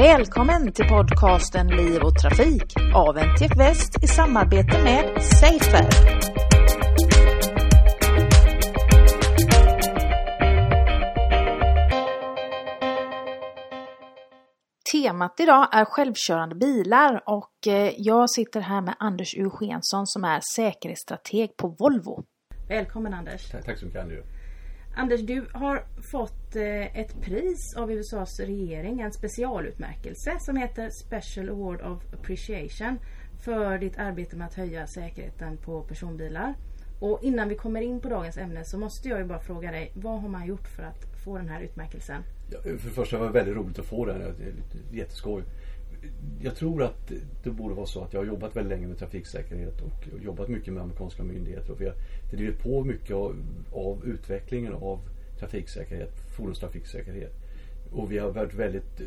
Välkommen till podcasten Liv och Trafik av NTF Väst i samarbete med Safer. Temat idag är självkörande bilar och eh, jag sitter här med Anders Eugenson som är säkerhetsstrateg på Volvo. Välkommen Anders! Tack så mycket Andrew! Anders, du har fått eh, ett pris av USAs regering, en specialutmärkelse som heter Special Award of Appreciation för ditt arbete med att höja säkerheten på personbilar. Och innan vi kommer in på dagens ämne så måste jag ju bara fråga dig, vad har man gjort för att få den här utmärkelsen? Ja, för det första var det väldigt roligt att få den, det är jätteskoj. Jag tror att det borde vara så att jag har jobbat väldigt länge med trafiksäkerhet och jobbat mycket med amerikanska myndigheter. Och vi har drivit på mycket av, av utvecklingen av trafiksäkerhet, fordonstrafiksäkerhet. Och vi har varit väldigt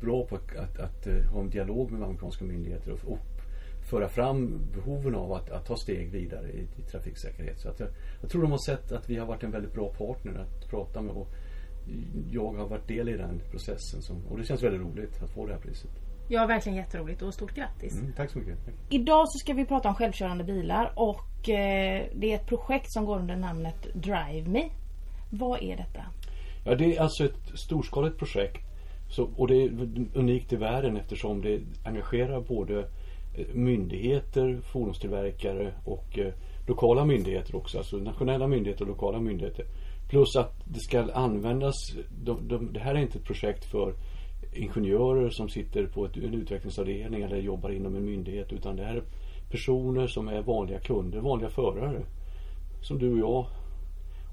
bra på att, att, att, ha en dialog med amerikanska myndigheter och, och föra fram behoven av att, att ta steg vidare i, i trafiksäkerhet. Så att jag, jag, tror de har sett att vi har varit en väldigt bra partner att prata med och jag har varit del i den processen. Som, och det känns väldigt roligt att få det här priset. Ja, verkligen jätteroligt och stort grattis. Mm, tack så mycket. Idag så ska vi prata om självkörande bilar och eh, det är ett projekt som går under namnet Drive Me. Vad är detta? Ja, det är alltså ett storskaligt projekt så, och det är unikt i världen eftersom det engagerar både eh, myndigheter, fordonstillverkare och eh, lokala myndigheter också. Alltså nationella myndigheter och lokala myndigheter. Plus att det ska användas, de, de, det här är inte ett projekt för ingenjörer som sitter på ett, en utvecklingsavdelning eller jobbar inom en myndighet utan det här är personer som är vanliga kunder, vanliga förare. Som du och jag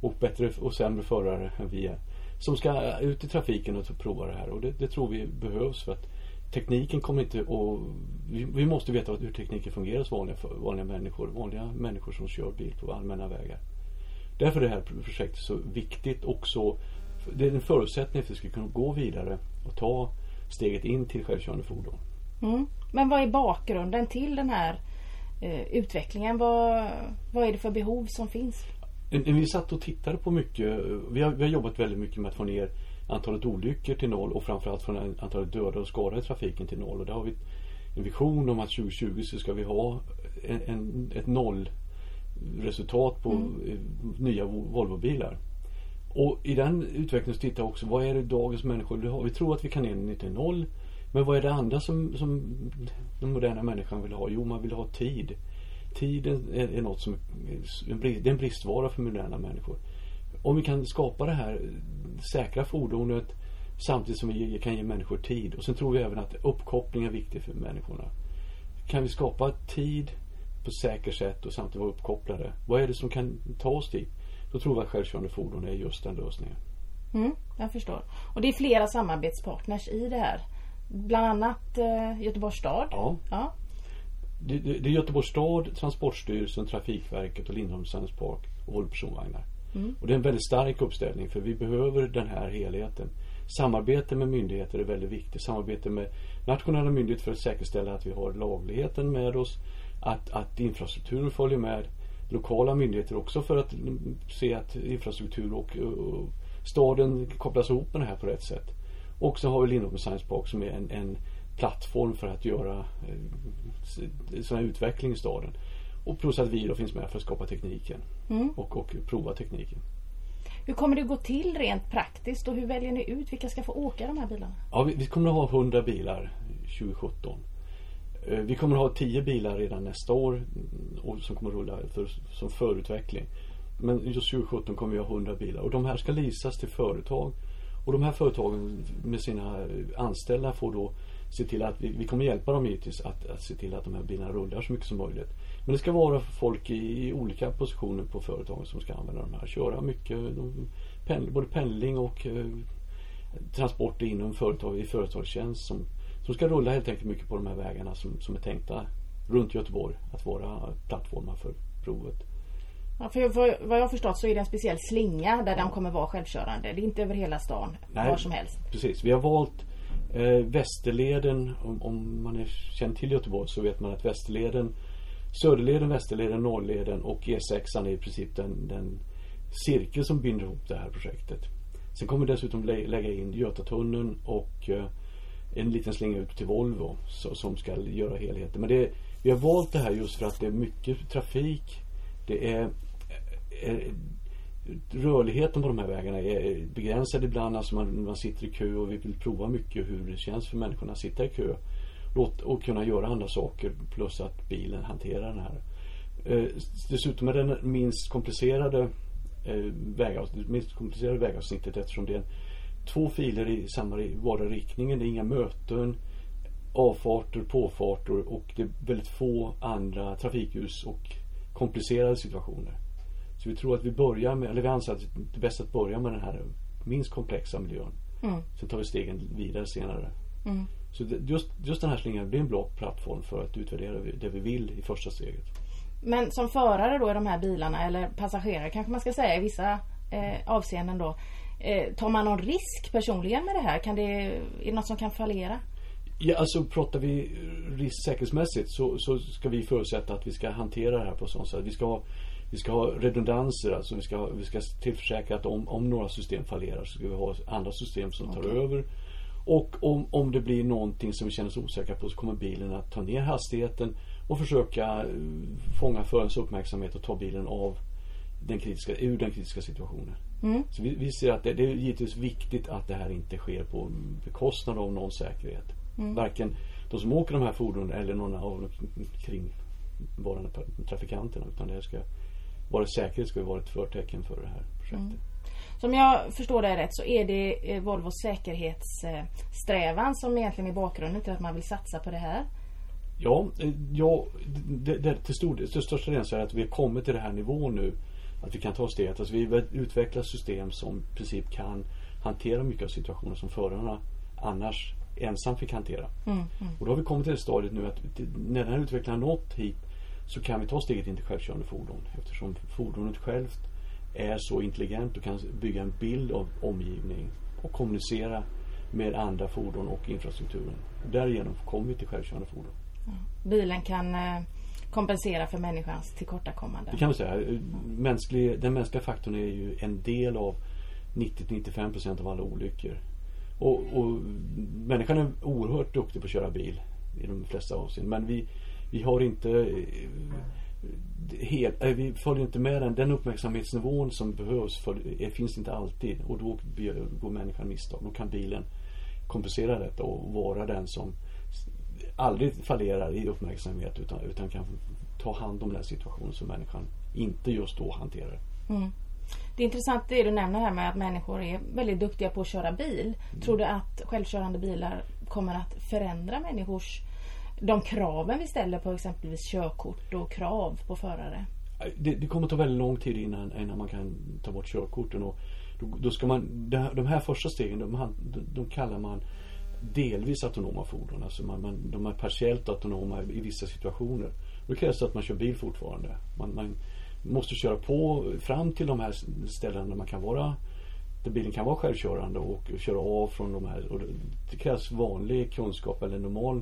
och bättre och sämre förare än vi är. Som ska ut i trafiken och prova det här och det, det tror vi behövs för att tekniken kommer inte att... Vi, vi, måste veta hur tekniken fungerar hos vanliga, vanliga människor. Vanliga människor som kör bil på allmänna vägar. Därför är det här projektet så viktigt också. Det är en förutsättning för att vi ska kunna gå vidare och ta steget in till självkörande fordon. Mm. Men vad är bakgrunden till den här eh, utvecklingen? Vad, vad är det för behov som finns? Vi satt och tittade på mycket. Vi har, vi har jobbat väldigt mycket med att få ner antalet olyckor till noll och framförallt ner antalet döda och skadade i trafiken till noll. Och där har vi en vision om att 2020 så ska vi ha en, en, ett nollresultat på mm. nya Volvobilar. Och i den utvecklingen så tittar jag också, vad är det dagens människor vill ha? Vi tror att vi kan ner till noll. Men vad är det andra som, som den moderna människan vill ha? Jo, man vill ha tid. Tiden är, är något som det är en bristvara för moderna människor. Om vi kan skapa det här säkra fordonet samtidigt som vi kan ge människor tid. Och sen tror vi även att uppkoppling är viktigt för människorna. Kan vi skapa tid på säkert sätt och samtidigt vara uppkopplade? Vad är det som kan ta oss dit? Då tror vi att självkörande fordon är just den lösningen. Mm, jag förstår. Och det är flera samarbetspartners i det här. Bland annat eh, Göteborgs stad. Ja. ja. Det, det, det, är Göteborgs stad, Transportstyrelsen, Trafikverket och Lindholms Park och Volvo Personvagnar. Mm. Och det är en väldigt stark uppställning för vi behöver den här helheten. Samarbete med myndigheter är väldigt viktigt. Samarbete med nationella myndigheter för att säkerställa att vi har lagligheten med oss. Att, att infrastrukturen följer med lokala myndigheter också för att se att infrastruktur och, och staden kopplas ihop med det här på rätt sätt. Och så har vi Lindholmen Science Park som är en, en plattform för att göra eh, sån här utveckling i staden. Och plus att vi då finns med för att skapa tekniken mm. och, och prova tekniken. Hur kommer det gå till rent praktiskt och hur väljer ni ut vilka ska få åka de här bilarna? Ja, vi, vi kommer att ha 100 bilar 2017. Eh, vi kommer att ha tio bilar redan nästa år mm, och som kommer att rulla för, som förutveckling. Men just 2017 kommer vi att ha 100 bilar och de här ska leasas till företag. Och de här företagen med sina anställda får då se till att vi, vi kommer hjälpa dem givetvis att, att se till att de här bilarna rullar så mycket som möjligt. Men det ska vara folk i, i olika positioner på företagen som ska använda de här. Köra mycket, de, pendl, både pendling och eh, transporter inom företag i företagstjänst som som ska rulla helt enkelt mycket på de här vägarna som, som är tänkta runt Göteborg att vara plattformar för provet. Ja, för vad, jag har förstått så är det en speciell slinga där ja. de kommer vara självkörande. Det är inte över hela stan, Nej, var som helst. Precis, vi har valt eh, Västerleden. Om, om, man är känd till Göteborg så vet man att Västerleden Söderleden, Västerleden, Norrleden och E6 är i princip den, den cirkel som binder ihop det här projektet. Sen kommer vi dessutom lä lägga in Götatunneln och eh, en liten slinga ut till Volvo så, som ska göra helheten. Men det, vi har valt det här just för att det är mycket trafik. Det är, är rörligheten på de här vägarna är begränsad ibland. Alltså man, man sitter i kö och vi vill prova mycket hur det känns för människorna att sitta i kö. Låt, och kunna göra andra saker plus att bilen hanterar den här. Eh, dessutom är det den minst komplicerade eh, minst komplicerade vägavsnittet eftersom det är två filer i samma vardera riktningen. Det är inga möten, avfarter, påfarter och det är väldigt få andra trafikljus och komplicerade situationer. Så vi tror att vi börjar med, eller vi anser att det är bäst att börja med den här minst komplexa miljön. Mm. Sen tar vi stegen vidare senare. Mm. Så just, just den här slingan blir en bra plattform för att utvärdera det vi vill i första steget. Men som förare då i de här bilarna eller passagerare kanske man ska säga i vissa eh, avseenden då. Eh, tar man någon risk personligen med det här? Kan det, är det något som kan fallera? Ja, alltså pratar vi risk säkerhetsmässigt så, så ska vi förutsätta att vi ska hantera det här på sånt sätt. Vi ska ha, vi ska ha redundanser, alltså vi ska, vi ska tillförsäkra att om, om några system fallerar så ska vi ha andra system som tar okay. över. Och om, om det blir någonting som vi känner oss osäkra på så kommer bilen att ta ner hastigheten och försöka eh, fånga förarens uppmärksamhet och ta bilen av den kritiska, ur den kritiska situationen. Mm. Så vi, vi, ser att det, det, är givetvis viktigt att det här inte sker på bekostnad av någon säkerhet. Mm. Varken de som åker de här fordonen eller någon av kringvarande trafikanterna. Utan det här ska vara säkerhet ska vara ett förtecken för det här projektet. Mm. Som jag förstår det rätt så är det eh, Volvos säkerhetssträvan som egentligen är bakgrunden till att man vill satsa på det här. Ja, eh, ja det, det, till, stor, till största delen så är det att vi har kommit till den här nivån nu. Att vi kan ta steget. Alltså vi utvecklar system som i princip kan hantera mycket av situationer som förarna annars ensam fick hantera. Mm, mm. Och då har vi kommit till det stadiet nu att när den här utvecklingen har nått hit så kan vi ta steget in till självkörande fordon. Eftersom fordonet självt är så intelligent och kan bygga en bild av omgivning och kommunicera med andra fordon och infrastrukturen. Därigenom kommer vi till självkörande fordon. Ja. Bilen kan eh, kompensera för människans tillkortakommande. Det kan man säga. Mänsklig, den mänskliga faktorn är ju en del av 90-95% av alla olyckor. Och, och människan är oerhört duktig på att köra bil i de flesta avseenden. Men vi, vi har inte eh, helt, eh, vi följer inte med den, den uppmärksamhetsnivån som behövs för, det finns inte alltid och då går människan misstag. Då kan bilen kompensera detta och vara den som aldrig fallerar i uppmärksamhet utan, utan kan ta hand om den situationen som människan inte just då hanterar. Mm. Det är intressant det du nämner här med att människor är väldigt duktiga på att köra bil. Mm. Tror du att självkörande bilar kommer att förändra människors de kraven vi ställer på exempelvis körkort och krav på förare? Det, det kommer ta väldigt lång tid innan, innan man kan ta bort körkorten. Och då, då ska man, de här första stegen de, de kallar man delvis autonoma fordon. Alltså man, man, de är partiellt autonoma i vissa situationer. Då krävs det att man kör bil fortfarande. Man, man måste köra på fram till de här ställena där man kan vara där bilen kan vara självkörande och köra av från de här. Och det krävs vanlig kunskap eller normal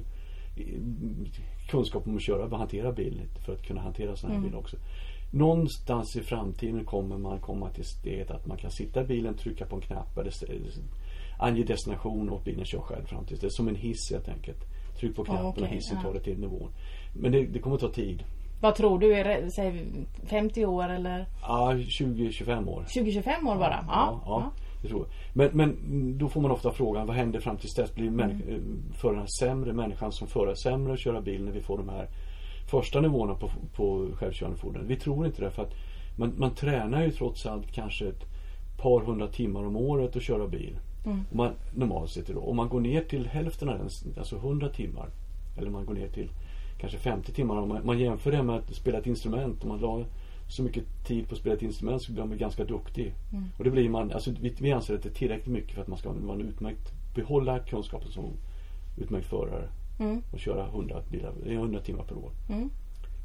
kunskap om att köra och hantera bil för att kunna hantera sådana här mm. bilar också. Någonstans i framtiden kommer man komma till steget att man kan sitta i bilen, trycka på en knapp eller ange destination och bilen kör själv fram till det. är som en hiss helt enkelt. Tryck på knappen oh, okay. och hissen tar det till nivån. Men det, det kommer ta tid. Vad tror du? Är säg 50 år eller? Ja, 20-25 år. 20-25 år bara? Ja. ja, ja. Det tror jag. Men, men då får man ofta frågan, vad händer fram till dess? Blir mm. Eh, föraren sämre? Människan som förare sämre att köra bil när vi får de här första nivåerna på, på självkörande fordon? Vi tror inte det för att man, man tränar ju trots allt kanske ett par hundra timmar om året att köra bil. Mm. Man, normalt sett då. Om man går ner till hälften av den, alltså 100 timmar. Eller man går ner till kanske 50 timmar. Om man, man jämför det med att spela ett instrument. Om man la så mycket tid på att spela ett instrument så blir man ganska duktig. Mm. Och det blir man, alltså vi, vi anser att det är tillräckligt mycket för att man ska vara en utmärkt, behålla kunskapen som utmärkt förare. Mm. Och köra 100, bilar, 100 timmar per år. Mm.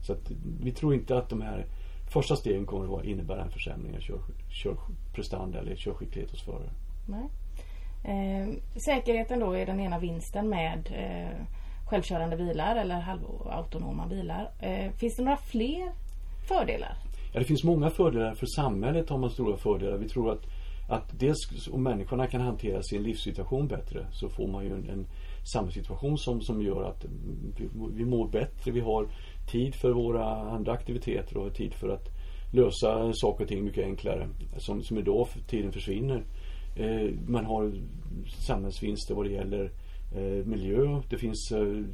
Så att vi tror inte att de här första stegen kommer att innebära en försämring av körprestanda kör eller körskicklighet hos förare. Nej. Eh, säkerheten då är den ena vinsten med eh, självkörande bilar eller halvautonoma bilar. Eh, finns det några fler fördelar? Ja, det finns många fördelar. För samhället har man stora fördelar. Vi tror att att dels om människorna kan hantera sin livssituation bättre så får man ju en, en samhällssituation som, som gör att mm, vi, vi mår bättre. Vi har tid för våra andra aktiviteter och tid för att lösa saker och ting mycket enklare. Som, som idag tiden försvinner. Eh, man har samhällsvinster vad det gäller eh, miljö. Det finns eh,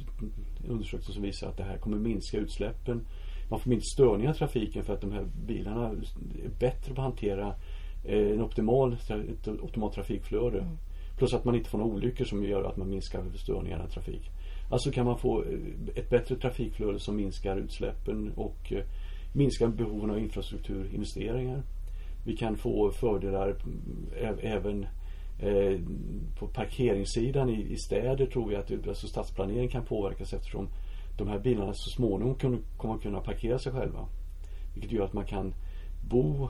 undersökningar som visar att det här kommer minska utsläppen. Man får minst störningar i trafiken för att de här bilarna är bättre på att hantera en optimal, ett optimalt trafikflöde. Mm. Plus att man inte får några olyckor som gör att man minskar störningarna i trafik. Alltså kan man få ett bättre trafikflöde som minskar utsläppen och minskar behoven av infrastrukturinvesteringar. Vi kan få fördelar även eh, på parkeringssidan i, i städer tror vi att alltså stadsplanering kan påverkas eftersom de här bilarna så småningom kommer att kunna parkera sig själva. Vilket gör att man kan bo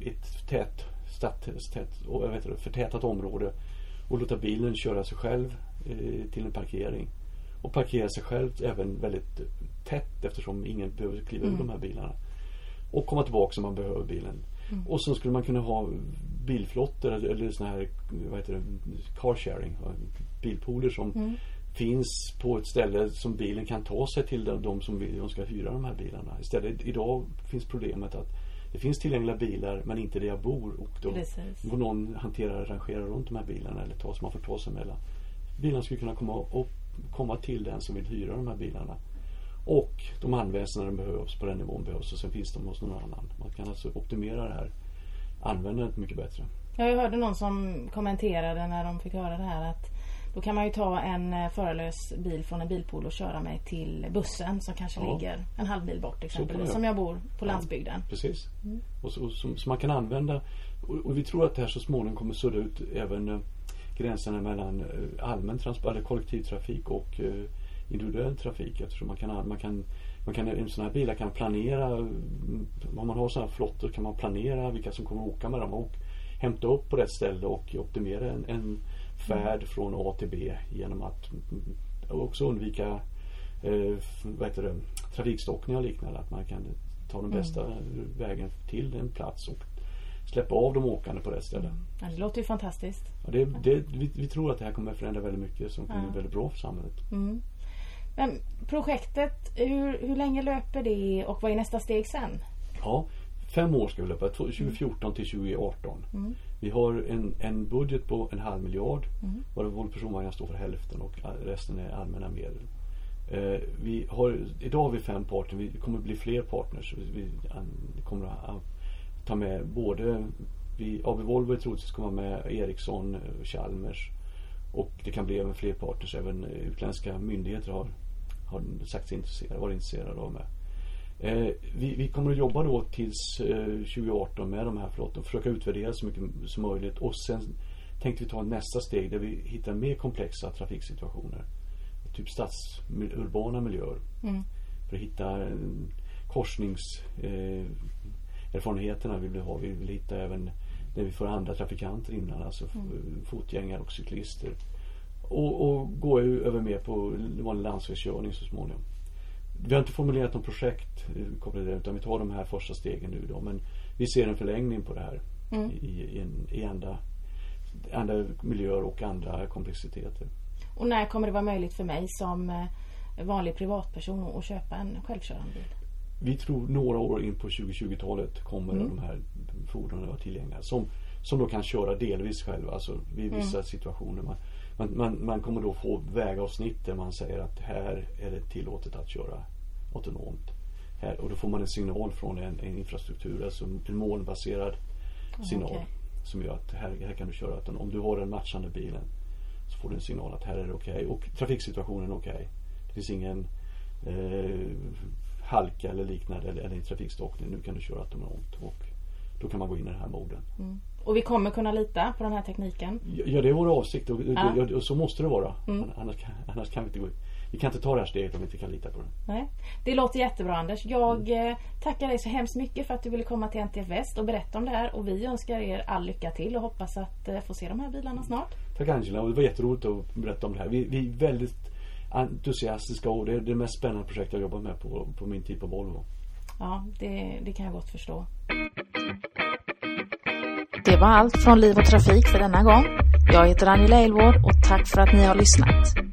i ett tät, stat, tät, vet förtätat område och låta bilen köra sig själv eh, till en parkering. Och parkera sig själv även väldigt tätt eftersom ingen behöver kliva mm. ur de här bilarna. Och komma tillbaka om man behöver bilen. Mm. Och så skulle man kunna ha bilflottor eller, såna här vad heter det, car sharing, bilpooler som mm. finns på ett ställe som bilen kan ta sig till de, de som vill, de ska hyra de här bilarna. Istället idag finns problemet att det finns tillgängliga bilar men inte där jag bor och då får någon hantera rangera runt de här bilarna eller ta, så man får ta sig mellan. Bilarna skulle kunna komma, upp, komma till den som vill hyra de här bilarna. Och de används när de behövs, på den nivån behövs och sen finns de hos någon annan. Man kan alltså optimera det här användandet mycket bättre. Jag hörde någon som kommenterade när de fick höra det här att då kan man ju ta en eh, förarlös bil från en bilpool och köra mig till bussen som kanske ja. ligger en halv mil bort exempelvis. Som jag bor på landsbygden. precis. Mm. Och så, så, så, man kan använda och, och, vi tror att det här så småningom kommer sudda ut även äh, gränserna mellan äh, allmän transport, eller kollektivtrafik och äh, individuell trafik. Eftersom man kan, man kan man kan, en sån här bilar kan planera, om man har sådana här flottor kan man planera vilka som kommer att åka med dem och hämta upp på rätt ställe och optimera en, en färd från A till B genom att också undvika eh, vad heter det, trafikstockningar och liknande. Att man kan ta den bästa mm. vägen till en plats och släppa av de åkande på rätt ställe. Ja, det låter ju fantastiskt. Ja, det, det, vi, vi, tror att det här kommer att förändra väldigt mycket som kommer ja. väldigt bra för samhället. Mm. Men projektet, hur, hur länge löper det och vad är nästa steg sen? Ja, fem år ska vi löpa, 2014 till 2018. Mm. Vi har en, en budget på en halv miljard mm. varav vår personvagnar står för hälften och resten är allmänna medel. Eh, vi har, idag har vi fem partners, vi kommer bli fler partners. Vi, kommer att ta med både vi, AB Volvo troligtvis kommer med Ericsson, Chalmers och det kan bli även fler partners. Även utländska myndigheter har, har sagt sig intresserade, varit intresserade av med. Eh, vi, vi, kommer att jobba då tills eh, 2018 med de här flottorna. Försöka utvärdera så mycket som möjligt. Och sen tänkte vi ta nästa steg där vi hittar mer komplexa trafiksituationer. Typ stadsurbana miljöer. Mm. För att hitta eh, korsningserfarenheterna eh, vill vi ha. Vi vill hitta även där vi får andra trafikanter innan. Alltså mm. fotgängare och cyklister. Och, och gå över mer på vanlig landsvägskörning så småningom. Vi har inte formulerat något projekt eh, kopplat till det utan vi tar de här första stegen nu då. Men vi ser en förlängning på det här mm. i, i, en, i andra, andra miljöer och andra komplexiteter. Och när kommer det vara möjligt för mig som eh, vanlig privatperson att köpa en självkörande bil? Vi tror några år in på 2020-talet kommer mm. de här fordonen att vara tillgängliga. Som, som då kan köra delvis själva, alltså vid vissa mm. situationer. Man, man, man, man, kommer då få vägavsnitt där man säger att här är det tillåtet att köra autonomt. Här, och då får man en signal från en, en infrastruktur, alltså en molnbaserad signal. Okay. Som gör att här, här kan du köra autonomt. Om du har den matchande bilen så får du en signal att här är det okej. Okay. Och trafiksituationen är okej. Okay. Det finns ingen eh, halka eller liknande eller, eller trafikstockning. Nu kan du köra autonomt. Och då kan man gå in i den här moden. Mm. Och vi kommer kunna lita på den här tekniken? Ja, det är vår avsikt och, ja. och så måste det vara. Mm. Annars, annars, kan vi inte gå vi kan inte ta det här steget om vi inte kan lita på det. Nej. Det låter jättebra Anders. Jag mm. Eh, tackar dig så hemskt mycket för att du ville komma till NTF Väst och berätta om det här. Och vi önskar er all lycka till och hoppas att eh, få se de här bilarna snart. Tack Angela. Och det var jätteroligt att berätta om det här. Vi, vi är väldigt entusiastiska och det är det mest spännande projekt jag jobbat med på, på min tid på Volvo. Ja, det, det kan jag gott förstå var allt från Liv och Trafik för denna gång. Jag heter Angela Elvård och tack för att ni har lyssnat.